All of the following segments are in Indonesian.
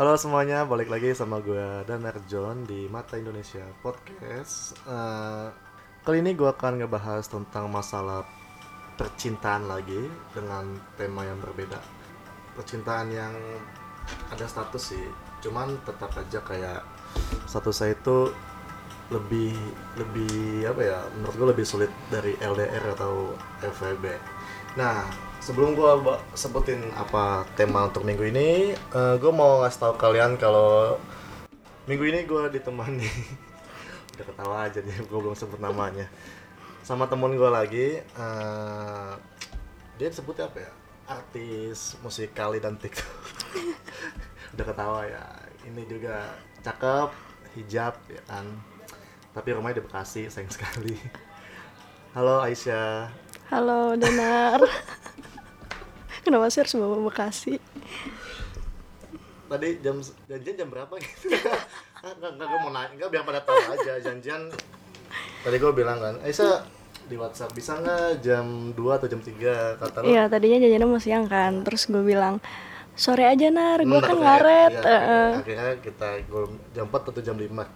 Halo semuanya, balik lagi sama gue dan John di Mata Indonesia Podcast. Eh, kali ini gue akan ngebahas tentang masalah percintaan lagi dengan tema yang berbeda. Percintaan yang ada status sih, cuman tetap aja kayak status saya itu lebih lebih apa ya? Menurut gue lebih sulit dari LDR atau FWB. Nah, sebelum gue sebutin apa tema untuk minggu ini, eh, gue mau ngasih tahu kalian kalau minggu ini gue ditemani udah ketawa aja nih, gue belum sebut namanya sama temen gue lagi. eh, dia disebutnya apa ya? Artis musikali dan TikTok. udah ketawa ya. Ini juga cakep, hijab ya kan. Tapi rumahnya di Bekasi, sayang sekali. Halo Aisyah. Halo Donar. Kenapa sih harus bawa Bekasi? tadi jam janjian jam berapa gitu enggak enggak gue mau nanya enggak biar pada tahu aja janjian tadi gue bilang kan Aisyah di WhatsApp bisa nggak jam 2 atau jam 3 kata lo Iya tadinya jajannya mau siang kan, terus gue bilang sore aja nar, gue Hmm, kan ngaret. Eh, Hmm. eh. akhirnya kita gue jam 4 atau jam 5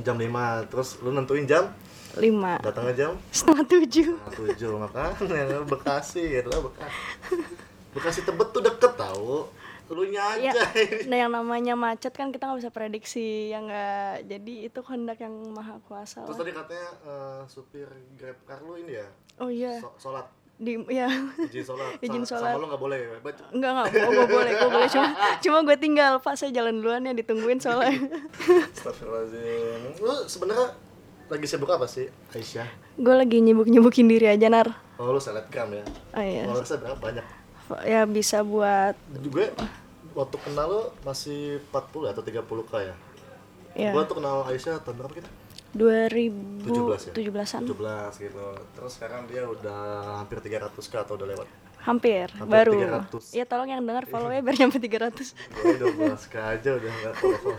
jam 5 terus lu nentuin jam lima datangnya jam setengah tujuh. setengah 7 makanya Bekasi gitu lah Bekasi Bekasi Tebet tuh deket tau. Lu nya Ya, aja nah yang namanya macet kan kita nggak bisa prediksi ya nggak. Jadi itu kehendak yang maha kuasa terus lah. tadi katanya eh, supir Grab car lu ini ya? Oh iya, so- sholat. Di ya izin sholat. Izin sholat. sama lo nggak boleh Baca. Enggak enggak, gue gue boleh, gue boleh. Cuma cuma gue tinggal. Pak saya jalan duluan ya ditungguin soalnya. Astagfirullahaladzim. Lu sebenarnya lagi sibuk apa sih Aisyah? Gue lagi nyibuk nyibukin diri aja nar. oh lu selebgram ya? Oh iya, followersnya berapa? Banyak ya bisa buat gue waktu kenal lo masih 40 atau 30 k ya? Ya gue tuh kenal Aisyah tahun berapa kita? 2017 17 ya? an 17 gitu. Terus sekarang dia udah hampir 300 k atau udah lewat? Hampir, Hampir baru. 300. ya tolong yang dengar follow ya biar nyampe 300 gue 12 k aja udah nggak follow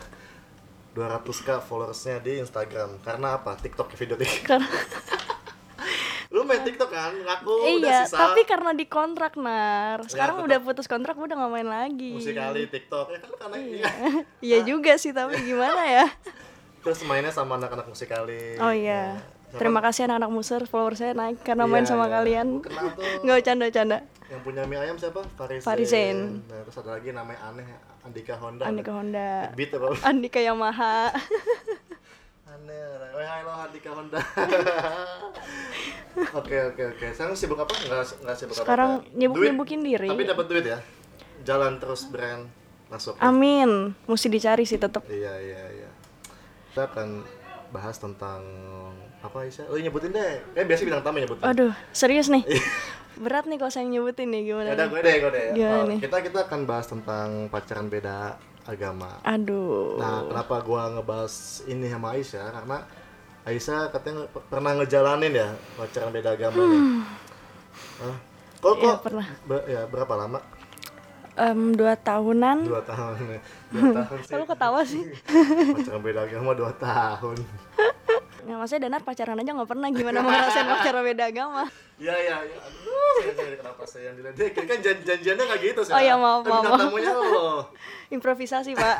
200 k followersnya di Instagram. Karena apa? TikTok video TikTok. Karena lu main TikTok kan? Ngaku udah iya sisa. tapi karena dikontrak nar. Sekarang tetap. udah putus kontrak udah gak main lagi. Musikali TikTok. Ya kan karena iya. iya. Juga sih tapi gimana ya? Terus mainnya sama anak-anak musikali oh iya. Terima kasih anak-anak muser follower saya naik karena Iya, main sama iya. kalian. Nggak bercanda-canda yang punya mie ayam siapa? Farizen, Farizen. Nah, terus ada lagi namanya aneh Andika Honda. Andika Honda. Beat apa? Andika Yamaha aneh oh halo Andika Honda. Oke oke oke. Sekarang sibuk apa? Nggak nggak sibuk apa sekarang nyibuk-nyibukin diri. tapi dapat duit ya? Jalan terus brand masuk. Amin. Mesti dicari sih tetep. Iya iya iya. Kita akan bahas tentang apa Isya? Oh nyebutin deh, kayak biasa bilang tamu nyebutin. aduh serius nih? Berat nih kalau saya nyebutin nih gimana Ya udah nih? gue deh, gue deh. Gimana Oh, nih? kita kita akan bahas tentang pacaran beda agama. aduh Nah, kenapa gua ngebahas ini sama Aisyah? Karena Aisyah katanya pernah ngejalanin ya pacaran beda agama. Hmm. Hah? Kok Iya, kok? pernah. Be- ya berapa lama? Em, dua tahunan Dua tahun. ya. Dua tahun sih. kalau ketawa sih Pacaran beda agama dua tahun. ya maksudnya Danar pacaran aja nggak pernah gimana mau ngerasain pacaran beda agama Iya iya iya. Aduh, saya jadi kenapa saya yang diledekin kan jan janjiannya nggak gitu sih. Oh, iya, maaf, maaf, tamunya lo. improvisasi pak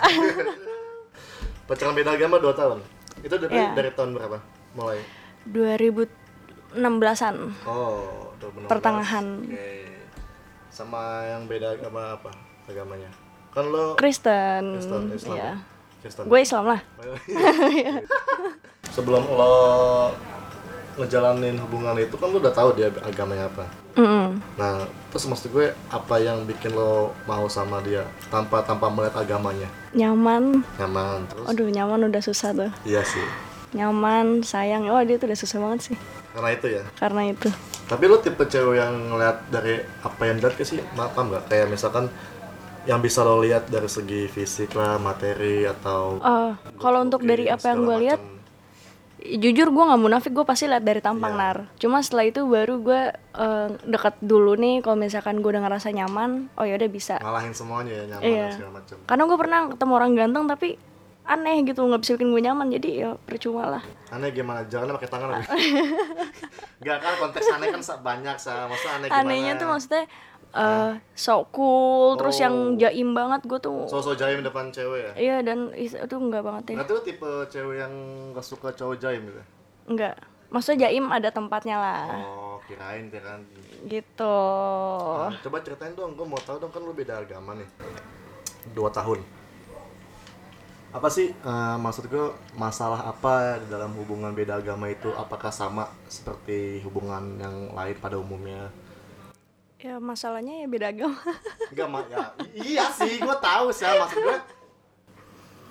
Pacaran beda agama dua tahun. Itu dari Iya. dari tahun berapa? Mulai. 2016an Oh, 2016. Pertengahan. Oke. Sama yang beda agama apa agamanya? Kan lo Kristen Kristen Islam. ya Kristen. gue Islam lah Sebelum lo ngejalanin hubungan itu kan lo udah tahu dia agamanya apa. Mm-mm. Nah, terus maksud gue apa yang bikin lo mau sama dia tanpa tanpa melihat agamanya? nyaman Nyaman terus. aduh nyaman udah susah tuh Iya sih. nyaman sayang oh dia tuh udah susah banget sih Karena itu ya. karena itu Tapi lo tipe cewek yang ngeliat dari apa yang dilihat sih, paham nggak? Kayak misalkan yang bisa lo lihat dari segi fisik lah, materi atau Eh, kalau untuk dari apa yang gue lihat jujur gue nggak munafik gue pasti lihat dari tampang Iya. nar cuma setelah itu baru gue eh, dekat dulu nih kalau misalkan gue udah ngerasa nyaman oh ya udah bisa ngalahin semuanya ya nyaman dan segala macam. karena gue pernah ketemu orang ganteng tapi aneh gitu nggak bisa bikin gue nyaman jadi ya percuma lah Aneh gimana? Jangan pakai tangan lagi. Gak kan konteks aneh kan banyak sa, masa aneh gimana? anehnya tuh maksudnya eh sok cool terus Oh. yang jaim banget gue tuh sosok jaim depan cewek ya? Iya dan itu enggak banget ya. Berarti lu tipe cewek yang gak suka cowok jaim gitu enggak maksudnya jaim ada tempatnya lah. Oh kirain kirain gitu. Nah, coba ceritain dong gue mau tahu dong kan lu beda agama nih. Dua tahun. Apa sih eh, maksud gue masalah apa di dalam hubungan beda agama itu? Apakah sama seperti hubungan yang lain pada umumnya ya masalahnya ya beda agama. Enggak, ma ya, iya sih, gue tahu sih, maksud gue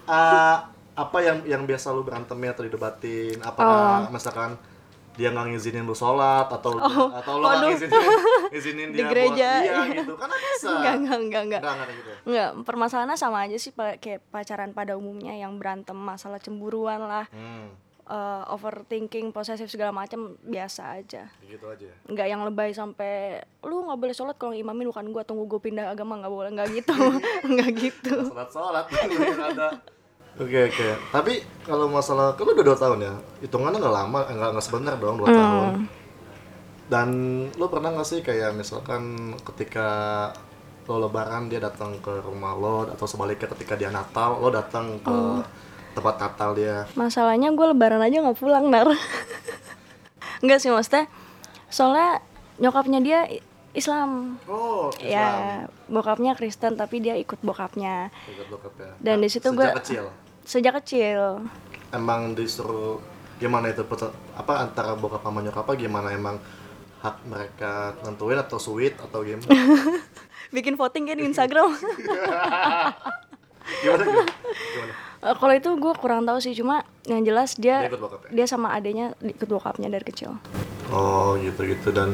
eh, apa yang yang biasa lu berantemnya atau didebatin, apakah misalkan dia nggak ngizinin lu sholat atau atau lu nggak ngizinin ngizinin Di dia gereja, buat iya iya. gitu. Kan bisa. Enggak enggak enggak enggak. Enggak gitu ya? enggak permasalahannya sama aja sih kayak pacaran pada umumnya yang berantem masalah cemburuan lah. Hmm, eh, overthinking posesif segala macam biasa aja. Gitu aja ya. nggak yang lebay sampai lu nggak boleh sholat kalau imamin bukan gua tunggu gue pindah agama nggak boleh. Nggak gitu. Nggak gitu. Sholat sholat. Yang ada. Oke oke, tapi kalau masalah lu udah dua tahun ya, hitungannya nggak lama, eh, nggak nggak sebentar dong dua tahun. Dan lu pernah nggak sih kayak misalkan ketika lo lebaran dia datang ke rumah lo atau sebaliknya ketika dia Natal lo datang ke tempat Natal dia. masalahnya gue lebaran aja nggak pulang nar nggak sih maksudnya soalnya nyokapnya dia Islam Oh, Islam. ya bokapnya Kristen tapi dia ikut bokapnya Ikut bokap ya. Dan di situ Sejak gua- kecil. sejak kecil Emang disuruh gimana itu apa antara bokap sama nyokap apa gimana emang hak mereka nentuin atau sweet atau gimana? bikin voting kan di Instagram gimana gimana? gimana? Eh, kalau itu gue kurang tahu sih cuma yang jelas Dia dia ya? dia sama adenya ikut bokapnya dari kecil. Oh gitu gitu dan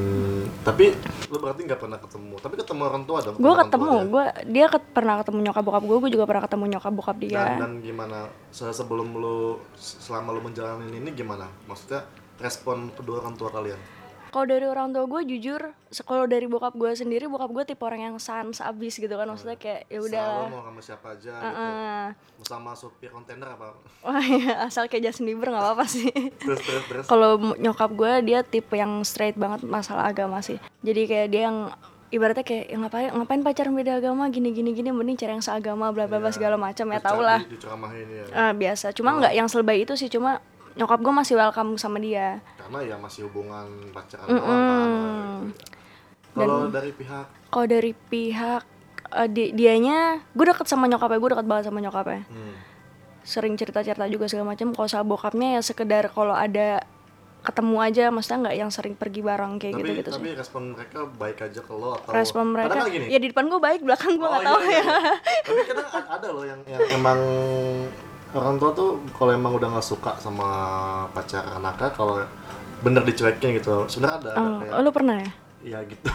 tapi lu berarti nggak pernah ketemu. Tapi ketemu orang tua dong gue ketemu gue dia. Ket- pernah ketemu nyokap bokap gue gue juga pernah ketemu nyokap bokap dia. Dan, dan gimana? Se- sebelum lu selama lu menjalani ini gimana? Maksudnya respon kedua orang tua kalian kalau dari orang tua gue jujur kalau dari bokap gue sendiri bokap gue tipe orang yang sans abis gitu kan. Maksudnya kayak ya udah mau sama siapa aja gitu. Eh, mau sama supir kontainer apa? Wah ya, asal kayak Justin Bieber nggak apa-apa sih. Terus terus terus. Kalau nyokap gue dia tipe yang straight banget masalah agama sih. Jadi kayak dia yang ibaratnya kayak ya ngapain ngapain pacaran beda agama? Gini gini gini mending cari yang seagama bla bla bla segala macam ya tau lah. ya Eh, biasa. Cuma nggak yang selebay itu sih cuma nyokap gue masih welcome sama dia. Karena ya masih hubungan pacaran doang kan kalau dari pihak? kalau dari pihak eh, di- dianya gue deket sama nyokapnya gue deket banget sama nyokapnya. Hmm, sering cerita cerita juga segala macam. Kalau sama bokapnya ya sekedar kalau ada ketemu aja maksudnya nggak yang sering pergi bareng kayak tapi gitu gitu tapi sih. respon mereka baik aja ke lo atau respon mereka gini ya di depan gue baik belakang gue Oh, nggak iya, tahu iya, ya. Iya. Tapi kadang ada loh yang, yang emang orang tua tuh kalau emang udah nggak suka sama pacar anaknya kalau bener dicuekin gitu sebenarnya ada, ada oh, kayak oh, lu pernah ya? Iya gitu.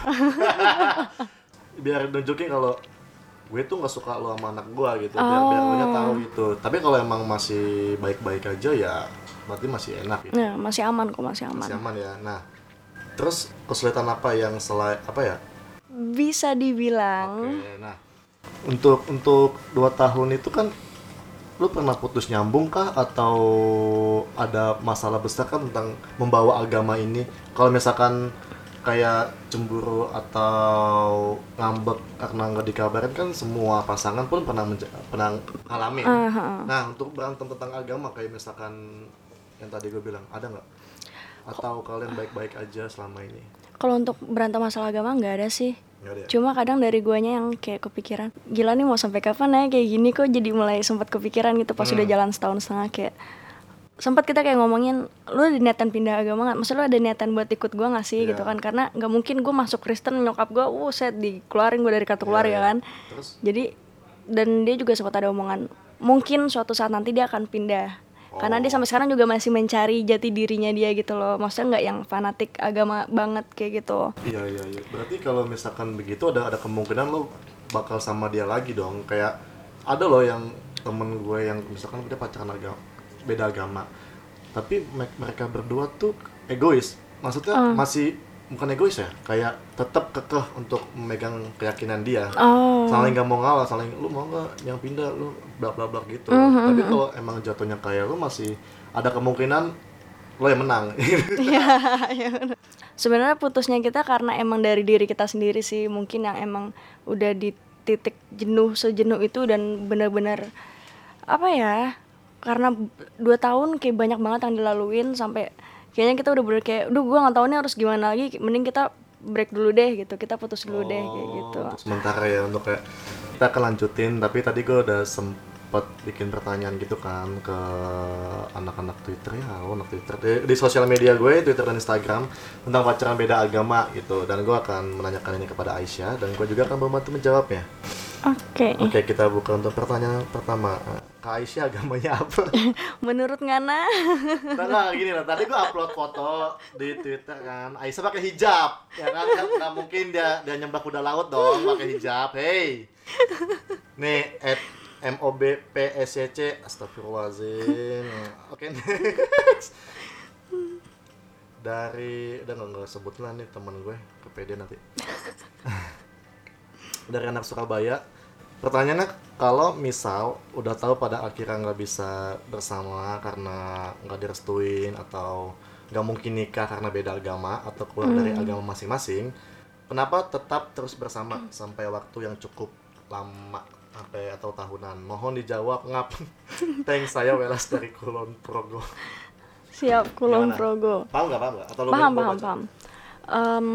Biar nunjukin kalau gue tuh nggak suka lo sama anak gue gitu biar biar lo tahu gitu. Tapi kalau emang masih baik-baik aja ya berarti masih enak gitu. Ya masih aman kok masih aman. Masih aman ya. Nah terus kesulitan apa yang selain apa ya? Bisa dibilang Oke, nah untuk untuk dua tahun itu kan lu pernah putus nyambung kah atau ada masalah besar kan tentang membawa agama ini? Kalau misalkan kayak cemburu atau ngambek karena nggak dikabarin kan semua pasangan pun pernah pernah ngalamin. Ah, ah, ah. Nah untuk berantem tentang agama kayak misalkan yang tadi gue bilang ada nggak? Atau kalian baik-baik aja selama ini? kalau untuk berantem masalah agama nggak ada sih Ada ya? cuma kadang dari guanya yang kayak kepikiran gila nih mau sampai kapan ya kayak gini kok jadi mulai sempat kepikiran gitu pas Hmm. udah jalan setahun setengah kayak sempat kita kayak ngomongin lu ada niatan pindah agama nggak maksud lu ada niatan buat ikut gua nggak sih Iya. gitu kan karena nggak mungkin gue masuk Kristen nyokap gua uh set dikeluarin gue dari kartu keluar Iya, ya iya. kan Terus jadi dan dia juga sempat ada omongan mungkin suatu saat nanti dia akan pindah karena dia sampai sekarang juga masih mencari jati dirinya dia gitu loh maksudnya nggak yang fanatik agama banget kayak gitu Iya iya iya. Berarti kalau misalkan begitu ada ada kemungkinan lo bakal sama dia lagi dong. Kayak ada loh yang temen gue yang misalkan dia pacaran agama beda agama. Tapi me- mereka berdua tuh egois. Maksudnya masih bukan egois ya, kayak tetap kekeh untuk memegang keyakinan dia. oh Saling gak mau ngalah, saling lu mau nggak yang pindah lu bla bla bla gitu. Mhm, Tapi kalau emang jatuhnya kayak lu masih ada kemungkinan lo yang menang bener. Sebenarnya putusnya kita karena emang dari diri kita sendiri sih, mungkin yang emang udah di titik jenuh sejenuh itu dan benar-benar apa ya? Karena dua tahun kayak banyak banget yang dilaluin sampai kayaknya kita udah bener kayak, duh gua nggak tahu nih harus gimana lagi, mending kita break dulu deh gitu, kita putus dulu deh kayak gitu. Oh, untuk sementara ya untuk kayak kita akan lanjutin tapi tadi gue udah sempet bikin pertanyaan gitu kan ke anak-anak Twitter ya oh, anak Twitter di, di sosial media gue Twitter dan Instagram tentang pacaran beda agama gitu dan gue akan menanyakan ini kepada Aisyah dan gue juga akan membantu menjawabnya Oke. oke kita buka untuk pertanyaan pertama Kak Aisyah agamanya apa? Menurut Ngana, Nah, gini lah, tadi gua upload foto di Twitter kan, Aisyah pakai hijab, ya kan? Nggak mungkin dia dia nyembah kuda laut dong pakai hijab, hey. Nih, at MOBPSCC, astagfirullahaladzim. Oke, next. Dari, udah nggak nggak sebut lah nih temen gue, ke PD nanti. Dari anak Surabaya, Pertanyaannya kalau misal udah tahu pada akhirnya nggak bisa bersama karena nggak direstuin atau nggak mungkin nikah karena beda agama atau keluar dari agama masing-masing, kenapa tetap terus bersama sampai waktu yang cukup lama sampai atau tahunan? Mohon dijawab ngap. Thanks saya Welas dari Kulon Progo. siap Kulon Gimana? Progo. Paham nggak paham nggak? Atau lu Paham, paham, baca? paham. Em,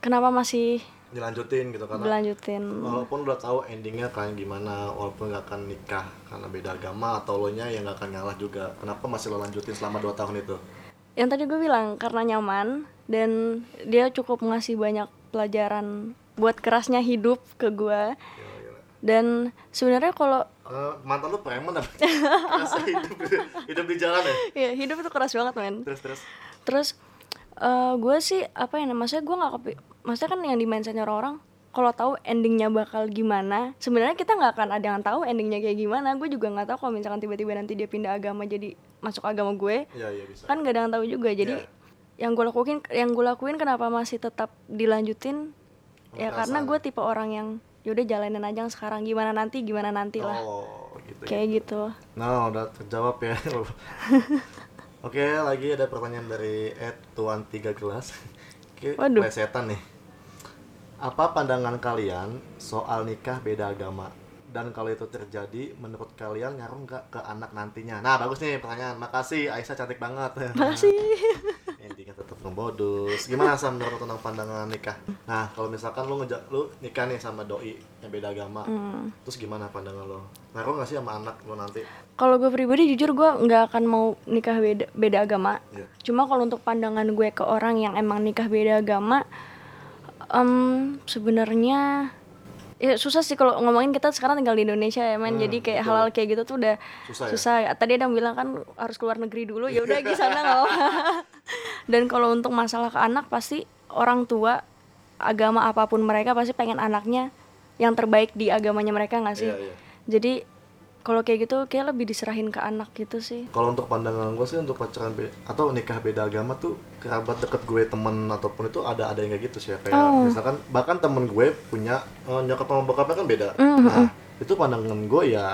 kenapa masih Dilanjutin gitu karena berlanjutin? Walaupun udah tahu endingnya kalian gimana, walaupun nggak akan nikah karena beda agama atau lo nya yang nggak akan ngalah juga. Kenapa masih lo lanjutin selama 2 tahun itu? Yang tadi gue bilang karena nyaman dan dia cukup ngasih banyak pelajaran buat kerasnya hidup ke gue. Dan sebenarnya kalau Eh, mantan lu preman apa? Hidup, hidup di jalan ya? ya hidup itu keras banget men. Terus terus. Terus eh gue sih apa ya maksudnya gue nggak maksudnya kan yang di mindsetnya orang kalau tahu endingnya bakal gimana sebenarnya kita nggak akan ada yang tahu endingnya kayak gimana gue juga nggak tahu kalau misalkan tiba-tiba nanti dia pindah agama jadi masuk agama gue Iya iya bisa. kan gak ada yang tahu juga jadi yang gue lakuin yang gue lakuin kenapa masih tetap dilanjutin ya karena gue tipe orang yang yaudah jalanin aja yang sekarang gimana nanti gimana nanti lah Oh gitu ya. kayak gitu Nah udah terjawab ya. Oke lagi ada pertanyaan dari Ed Tuan Tiga Gelas. Oke, Waduh. setan nih. Apa pandangan kalian soal nikah beda agama? Dan kalau itu terjadi, menurut kalian ngaruh nggak ke anak nantinya? Nah bagus nih pertanyaan. Makasih Aisyah cantik banget. masih Intinya tetap ngebodus. Gimana Sam menurut tentang pandangan nikah? Nah kalau misalkan lu ngejak lu nikah nih sama doi yang beda agama, Hmm. terus gimana pandangan lo? Ngaruh nggak sih sama anak lu nanti? kalau gue pribadi jujur gue nggak akan mau nikah beda beda agama Iya. cuma kalau untuk pandangan gue ke orang yang emang nikah beda agama em sebenarnya ya susah sih kalau ngomongin kita sekarang tinggal di Indonesia ya men Hmm, jadi kayak betul. halal kayak gitu tuh udah Susah ya? susah ya tadi ada yang bilang kan harus keluar negeri dulu ya udah di sana nggak dan kalau untuk masalah ke anak pasti orang tua agama apa pun mereka pasti pengen anaknya yang terbaik di agamanya mereka nggak sih Iya, iya. jadi kalau kayak gitu kayak lebih diserahin ke anak gitu sih Kalau untuk pandangan gue sih untuk pacaran be atau nikah beda agama tuh kerabat deket gue temen ataupun itu ada ada yang kayak gitu sih ya kayak Oh. misalkan bahkan temen gue punya eh, nyokap sama bokapnya kan beda. Mhm. Nah itu pandangan gue ya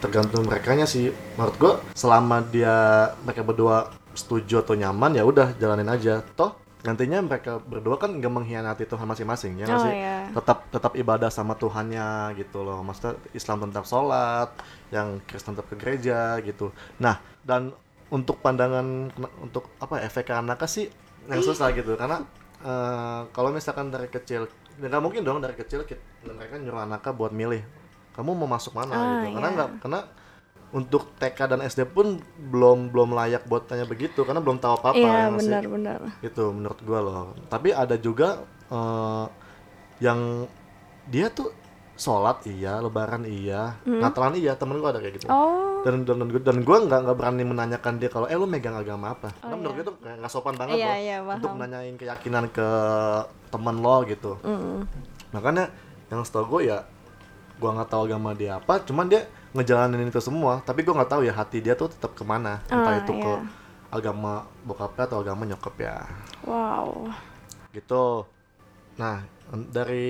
tergantung mereka sih. Menurut gue selama dia mereka berdua setuju atau nyaman ya udah jalanin aja. Toh nantinya mereka berdua kan gak mengkhianati Tuhan masing-masing ya Oh, sih? iya. tetap tetap ibadah sama Tuhannya gitu loh maksudnya Islam tetap sholat yang Kristen tetap ke gereja gitu. Nah dan untuk pandangan untuk apa ya, efek ke anaknya sih yang susah gitu. Karena eh, kalau misalkan dari kecil ya nggak mungkin dong dari kecil kita, mereka nyuruh anaknya buat milih kamu mau masuk mana? Ah, gitu. Karena iya. nggak karena untuk TK dan SD pun belum belum layak buat tanya begitu karena belum tahu apa apa iya ya nggak sih? benar-benar itu menurut gua loh. Tapi ada juga eh, yang dia tuh sholat iya. Lebaran iya. Natalan iya. Temen gua ada kayak gitu. Oh. Dan dan dan, gua- dan gua nggak nggak berani menanyakan dia kalau eh lu megang agama apa? Karena menurut gue tuh kayak nggak sopan banget Iya, loh iya, untuk nanyain keyakinan ke temen lo gitu. Mm. makanya yang setahu gue ya gua nggak tahu agama dia apa cuman dia ngejalanin itu semua. Tapi gua nggak tahu ya hati dia tuh tetap ke mana. Entah Ah, itu ke iya. agama bokapnya atau agama nyokap ya. Wow. Gitu. Nah dari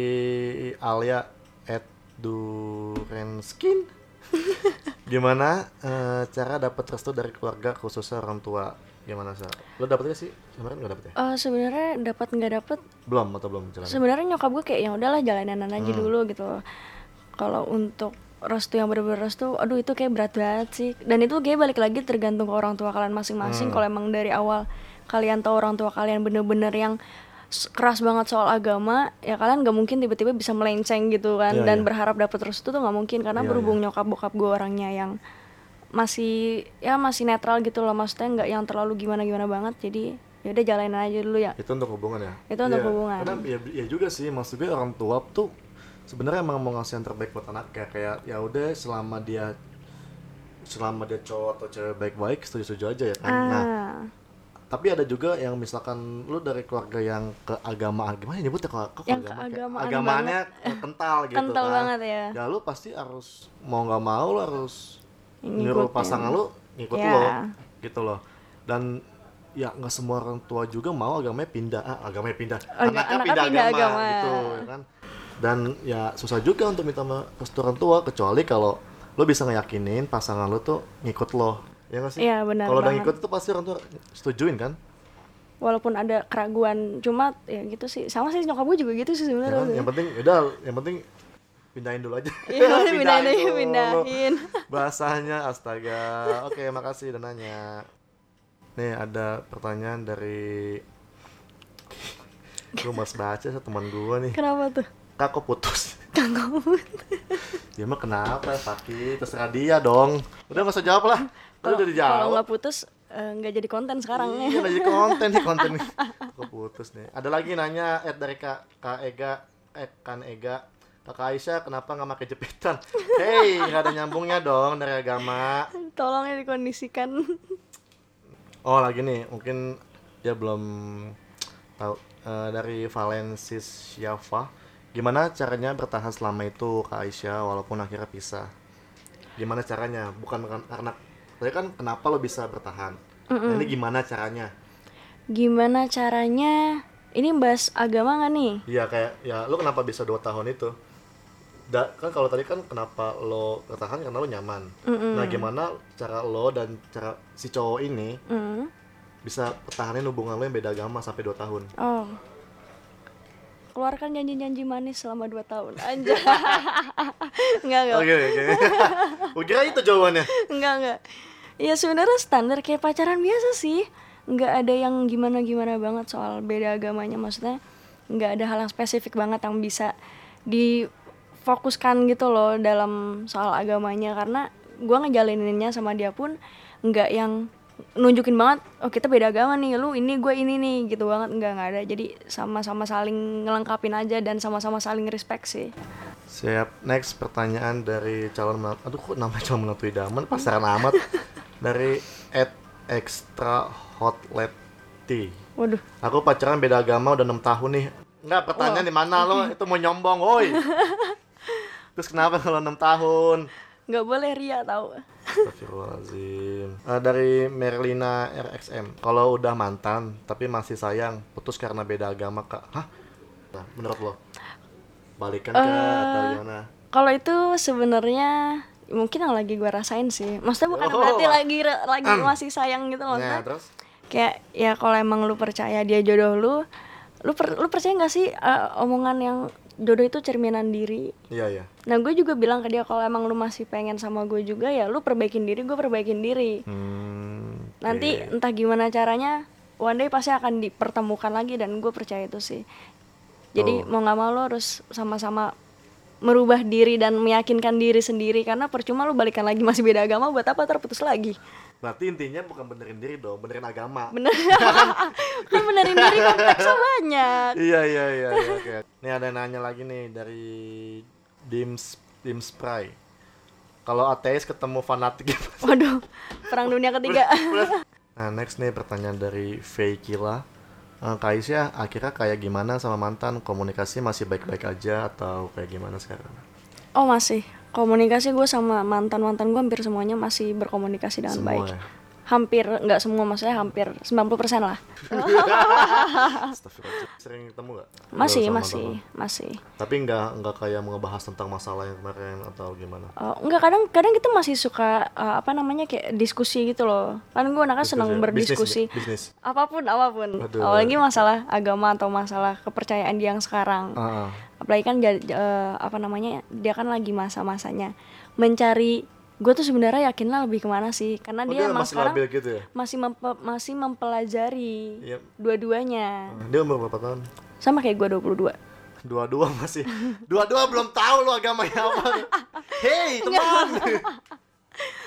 Alia at Durenskin gimana eh, cara dapat restu dari keluarga khususnya orang tua? Gimana sih lo dapetnya sih? Kemarin nggak dapet ya? Eh, sebenarnya dapat nggak dapat belum atau belum jalan sebenarnya nyokap gue kayak ya udahlah jalanin aja Hmm. dulu gitu kalau untuk restu yang bener-bener restu aduh itu kayak berat banget sih. Dan itu kayak balik lagi tergantung ke orang tua kalian Hmm. masing-masing kalau emang dari awal kalian tahu orang tua kalian bener-bener yang keras banget soal agama ya kalian nggak mungkin tiba-tiba bisa melenceng gitu kan. Iya, dan iya. berharap dapet restu tuh nggak mungkin karena Iya, berhubung nyokap bokap gue orangnya yang masih ya masih netral gitu loh. Maksudnya nggak yang terlalu gimana gimana banget jadi ya udah jalanin aja dulu ya. Itu untuk hubungan ya? Itu untuk Iya, hubungan. karena ya, ya juga sih maksud gue orang tua tuh sebenarnya emang mau ngasih yang terbaik buat anaknya kayak ya udah selama dia selama dia cowok atau cewek baik-baik setuju-setuju aja ya kan. Nah ah tapi ada juga yang misalkan lu dari keluarga yang ke agama gimana ya nyebutnya kok kok Yang agama keagamaan agamanya kental gitu Kental kan banget ya. ya lu pasti harus mau nggak mau lu harus Ngikutin. nyuruh pasangan lu ngikut Ya. lo gitu loh dan ya nggak semua orang tua juga mau agamanya pindah ah, agamanya pindah Aga- anaknya pindah agama. gitu ya kan dan ya susah juga untuk minta restu orang tua kecuali kalau lo bisa ngeyakinin pasangan lo tuh ngikut lo ya nggak sih? Iya, benar kalau udah ngikut tuh pasti orang tua setujuin kan? Walaupun ada keraguan cuma ya gitu sih. Sama sih nyokap gue juga gitu sih Ya sebenarnya. yang penting udah yang penting pindahin dulu aja. Iya, pindahin dulu. pindahin. bahasanya astaga. Oke makasih udah nanya. Nih ada pertanyaan dari gue mas baca sih teman gue nih. Kenapa tuh? Kak kok putus. Kagak dia mah kenapa sakit terserah dia dong. Udah nggak usah jawab lah kalau udah dijawab kalau nggak putus eh, nggak jadi konten sekarang Iya, ya jadi konten nih konten nih. Kok putus nih. Ada lagi nanya Ed dari Kak, Kak Ega, eh kan Ega. Kakak Aisyah kenapa nggak pakai jepitan? Hei, nggak ada nyambungnya dong dari agama. tolong ya dikondisikan Oh lagi nih, mungkin dia belum tahu Eh, dari Valensis Yafa. Gimana caranya bertahan selama itu Kak Aisyah walaupun akhirnya pisah? Gimana caranya? Bukan kan- karena tadi kan kenapa lo bisa bertahan? Nah, ini gimana caranya? gimana caranya ini bahas agama nggak nih Iya kayak ya lo kenapa bisa dua tahun itu? Da, kan kalau tadi kan kenapa lo bertahan karena lo nyaman. Nah gimana cara lo dan cara si cowok ini Mm. bisa pertahanin hubungan lo yang beda agama sampai dua tahun? oh keluarkan janji-janji manis selama 2 tahun aja nggak nggak Oke oke. Gue kira itu jawabannya. Enggak, enggak. Ya sebenarnya standar kayak pacaran biasa sih. Enggak ada yang gimana-gimana banget soal beda agamanya maksudnya. Enggak ada hal yang spesifik banget yang bisa difokuskan gitu loh dalam soal agamanya karena gua ngejalaninnya sama dia pun enggak yang nunjukin banget oh kita beda agama nih lu ini gue ini nih gitu banget enggak enggak ada jadi sama-sama saling ngelengkapin aja dan sama-sama saling respect sih Siap. Next pertanyaan dari calon menantu. Aduh kok namanya calon menantu idaman pasaran amat. dari at extra hotlet tea. waduh Aku pacaran beda agama udah enam tahun nih. Enggak, pertanyaan di mana lo? Itu mau nyombong, woi. Terus kenapa kalau enam tahun? Nggak boleh ria tau Astagfirullahaladzim. Eh, dari Merlina RXM. Kalau udah mantan tapi masih sayang, putus karena beda agama, Kak. Hah? Nah, menurut lo? Balikan kah atau Eh, gimana? Kalau itu sebenarnya mungkin yang lagi gue rasain sih. Maksudnya bukan Oh. berarti lagi lagi masih sayang gitu loh. Nah, terus? kayak ya kalau emang lu percaya dia jodoh lu, lu per- lu percaya nggak sih eh, omongan yang jodoh itu cerminan diri? Iya, iya. Nah gue juga bilang ke dia kalau emang lu masih pengen sama gue juga ya lu perbaikin diri, gue perbaikin diri. Hmm, Nanti oke. entah gimana caranya, one day pasti akan dipertemukan lagi dan gue percaya itu sih. Jadi Oh. mau nggak mau lo harus sama-sama merubah diri dan meyakinkan diri sendiri karena percuma lu balikan lagi masih beda agama buat apa terputus lagi. Berarti intinya bukan benerin diri dong, benerin agama. Bener. kan benerin diri konteksnya banyak. iya, iya, iya, iya, oke. Nih ada yang nanya lagi nih dari Dims Dims Spray. Kalau ateis ketemu fanatik? Waduh, perang dunia ketiga. Nah, next nih pertanyaan dari Veikila. Uh, Kak Aisyah, akhirnya kayak gimana sama mantan? Komunikasi masih baik-baik aja atau kayak gimana sekarang? oh masih. Komunikasi gue sama mantan-mantan gue hampir semuanya masih berkomunikasi dengan Semua baik. Ya? hampir nggak semua maksudnya hampir 90% lah. Sering ketemu nggak? masih masih teman? masih Tapi nggak nggak kayak ngebahas tentang masalah yang kemarin atau gimana? Oh, enggak kadang kadang kita masih suka uh, apa namanya kayak diskusi gitu loh kan gue anaknya senang Diskusi, berdiskusi bisnis, bisnis. apa pun apa pun Aduh. apalagi masalah agama atau masalah kepercayaan dia yang sekarang ah. apalagi kan eh, apa namanya dia kan lagi masa-masanya mencari gue tuh sebenarnya yakinlah lebih ke mana sih karena Oh, dia dia emang masih sekarang gitu ya? masih mempe- masih mempelajari Iya. dua-duanya Dia umur berapa tahun? sama kayak gue 22 Dua-dua masih. Dua-dua belum tahu lo agamanya apa. Hei teman.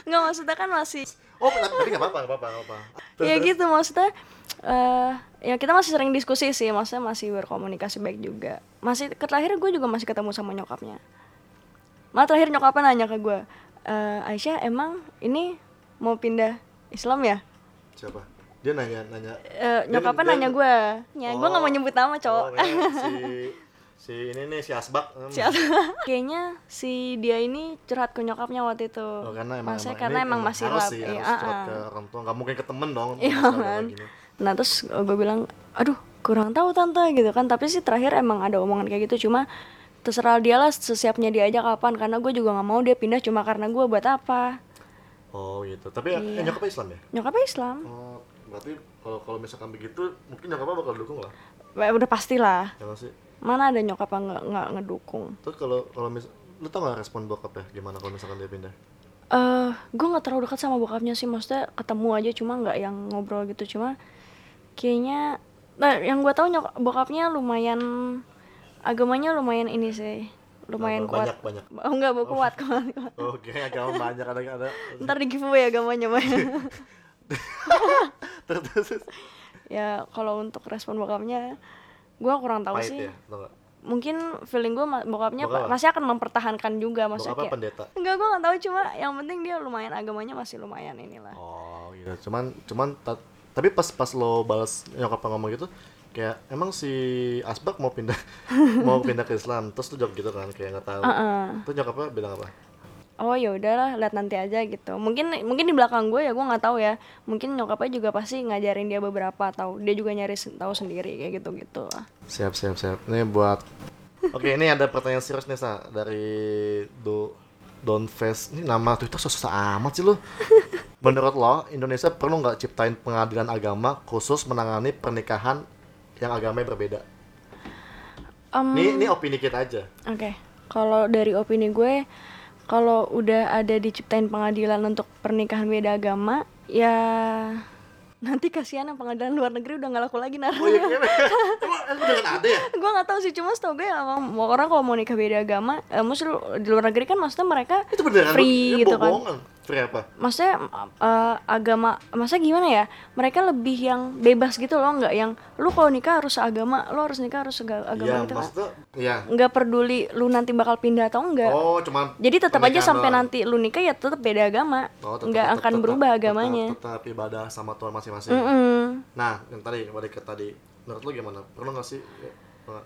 nggak maksudnya kan masih Oh tapi nggak apa-apa nggak apa-apa apa. Ya gitu maksudnya eh ya kita masih sering diskusi sih maksudnya masih berkomunikasi baik juga masih terakhir gue juga masih ketemu sama nyokapnya malah terakhir nyokapnya nanya ke gue "Eh, Aisyah emang ini mau pindah Islam ya Siapa? Dia nanya nanya. Eh, Dia- nyokapnya nanya gue ya gue nggak mau Oh. nyebut nama cowok Oh, kayak si si ini nih si Asbak. Hmm. Si At- kayaknya si dia ini curhat ke nyokapnya waktu itu Oh, karena emang, Maksudnya emang- karena emang masih harus lab sih, iya, harus curhat ah, ke ah. orang tua nggak mungkin ke temen dong Iya kan. Nah terus gue bilang, aduh kurang tahu tante gitu kan. Tapi sih terakhir emang ada omongan kayak gitu. Cuma terserah dia lah sesiapnya dia aja kapan. Karena gue juga nggak mau dia pindah cuma karena gue buat apa. oh gitu tapi eh, Iya. nyokapnya Islam ya Nyokapnya Islam. oh berarti kalau kalau misalkan begitu mungkin nyokapnya bakal dukung lah Wah, udah pastilah. ya sih Mana ada nyokap yang nggak nggak ngedukung. terus kalau kalau mis lu tau gak respon bokap ya gimana kalau misalkan dia pindah Eh, gue nggak terlalu dekat sama bokapnya sih. Maksudnya ketemu aja cuma nggak yang ngobrol gitu. Cuma kayaknya, nah yang gue tahu nyok bokapnya lumayan agamanya lumayan ini sih. Lumayan kuat. banyak banyak Oh enggak, kuat, kuat, kuat. oh kayak agama banyak ada ada Ntar di giveaway agamanya banyak. terus ya kalau untuk respon bokapnya gue kurang tahu pahit sih ya mungkin feeling gue bokapnya Bokap masih akan mempertahankan juga maksudnya kayak pendeta enggak gue nggak tahu cuma yang penting dia lumayan agamanya masih lumayan inilah Oh gitu. Cuman cuman ta- tapi pas pas lo balas nyokap ngomong gitu kayak emang si Asbak mau pindah mau pindah ke Islam terus tuh jawab gitu kan kayak nggak tahu. Heeh. Terus nyokapnya bilang apa? oh ya udahlah lihat nanti aja gitu mungkin mungkin di belakang gue ya gue nggak tahu ya mungkin nyokapnya juga pasti ngajarin dia beberapa atau dia juga nyari tahu sendiri kayak gitu gitu lah Siap siap siap. Ini buat Oke, ini ada pertanyaan serius nih sa dari Do Don Face. Ini nama Twitter susah amat sih lu. Menurut lo, Indonesia perlu nggak ciptain pengadilan agama khusus menangani pernikahan yang agamanya berbeda? Em, Ini ini opini kita aja. Oke, kalau dari opini gue, kalau udah ada diciptain pengadilan untuk pernikahan beda agama, ya nanti kasihan yang pengadilan luar negeri udah nggak laku lagi nar. Oh iya, iya. ada ya? gue nggak tahu sih, cuma setahu gue emang orang kalau mau nikah beda agama, eh, maksudnya di luar negeri kan maksudnya mereka Itu beneran free lu- gitu itu kan. Free apa? Maksudnya eh, agama, maksudnya gimana ya? Mereka lebih yang bebas gitu loh, nggak yang lu kalau nikah harus agama, lu harus nikah harus aga- agama Iya, gitu kan. maksudnya iya. Nggak peduli lu nanti bakal pindah atau enggak. Oh, cuman Jadi tetap aja sampai doang. nanti lu nikah ya tetap beda agama, Oh, tetap- nggak tetap- akan tetap- berubah tetap- agamanya. Tetap, ibadah sama Tuhan masing-masing. Mm-mm. Nah, yang tadi balik ke tadi, menurut lu gimana? Perlu nggak sih? Ya.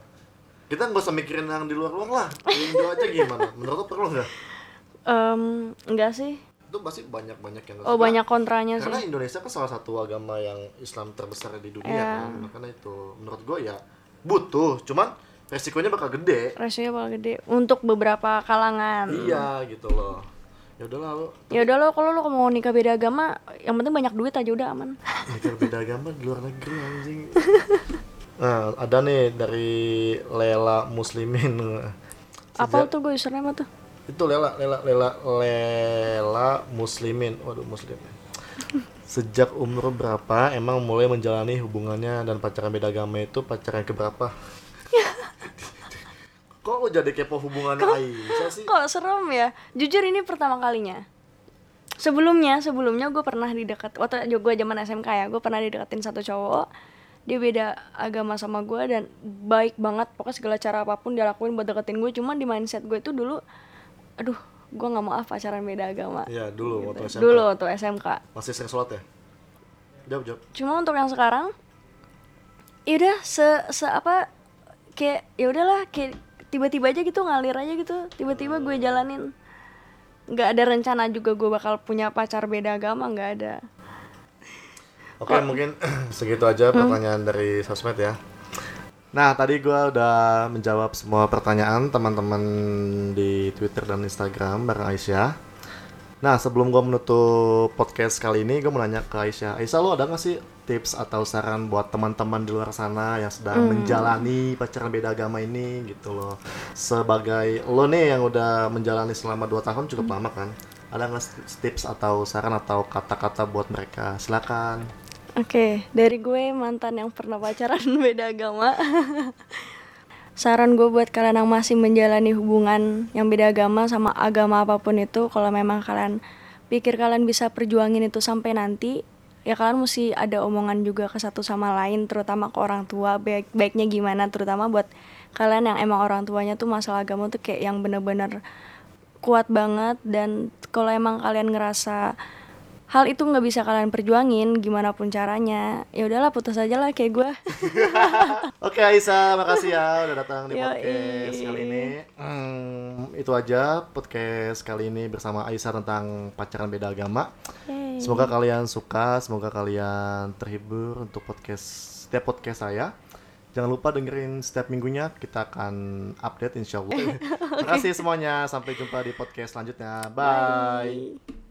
Kita nggak usah mikirin yang di luar-luar lah. Di Indo aja gimana? Menurut lu perlu nggak? Em, enggak sih. Itu pasti banyak-banyak yang nggak Oh suka. banyak kontranya Karena sih. Indonesia kan salah satu agama yang Islam terbesar di dunia Iya. kan. Makanya itu menurut gue ya butuh, cuman resikonya bakal gede. Rasionya bakal gede untuk beberapa kalangan. Iya gitu loh. Ya udahlah lu Ya udah lo kalau lo mau nikah beda agama, yang penting banyak duit aja udah aman. Mikir beda agama di luar negeri anjing. Nah, ada nih dari Lela Muslimin. Apa tuh gue username tuh? Itu Lela, Lela, Lela, Lela Muslimin. Waduh, Muslim. Sejak umur berapa emang mulai menjalani hubungannya dan pacaran beda agama itu pacaran keberapa? Kok lo jadi kepo hubungannya Aisyah sih? Kok serem ya? Jujur ini pertama kalinya. Sebelumnya, sebelumnya gue pernah didekat waktu gue zaman SMK ya, gue pernah dideketin satu cowok. Dia beda agama sama gue dan baik banget. Pokoknya segala cara apa pun dia lakuin buat deketin gue. Cuman di mindset gue itu dulu, aduh, gue nggak mau ah pacaran beda agama. Iya, dulu waktu SMK. Dulu waktu SMK. Masih sering sholat ya? Jawab, jawab. Cuma untuk yang sekarang, ya udah se se apa kayak ya udahlah kayak tiba-tiba aja gitu ngalir aja gitu. Tiba-tiba gue jalanin. nggak ada rencana juga gue bakal punya pacar beda agama nggak ada. Oke, mungkin segitu aja pertanyaan dari sosmed ya. Nah, tadi gua udah menjawab semua pertanyaan teman-teman di Twitter dan Instagram bareng Aisyah. Nah, sebelum gua menutup podcast kali ini, gue mau nanya ke Aisyah. Aisyah, lo ada nggak sih tips atau saran buat teman-teman di luar sana yang sedang menjalani pacaran beda agama ini gitu loh? Sebagai lo nih yang udah menjalani selama 2 tahun cukup lama kan? Ada nggak tips atau saran atau kata-kata buat mereka? Silakan. Oke, dari gue mantan yang pernah pacaran beda agama. Saran gue buat kalian yang masih menjalani hubungan yang beda agama sama agama apa pun itu, kalau memang kalian pikir kalian bisa perjuangin itu sampai nanti, ya kalian mesti ada omongan juga ke satu sama lain, terutama ke orang tua, baik baiknya gimana, terutama buat kalian yang emang orang tuanya tuh masalah agama tuh kayak yang bener-bener kuat banget dan kalau emang kalian ngerasa hal itu nggak bisa kalian perjuangin gimana pun caranya ya udahlah putus aja lah kayak gue Oke Aisyah, makasih ya udah datang di Yoi. podcast kali ini. Hmm, itu aja podcast kali ini bersama Aisyah tentang pacaran beda agama. Yeay. Semoga kalian suka, semoga kalian terhibur untuk podcast setiap podcast saya. Jangan lupa dengerin setiap minggunya kita akan update insya Allah. Terima kasih semuanya, sampai jumpa di podcast selanjutnya. Bye. Bye.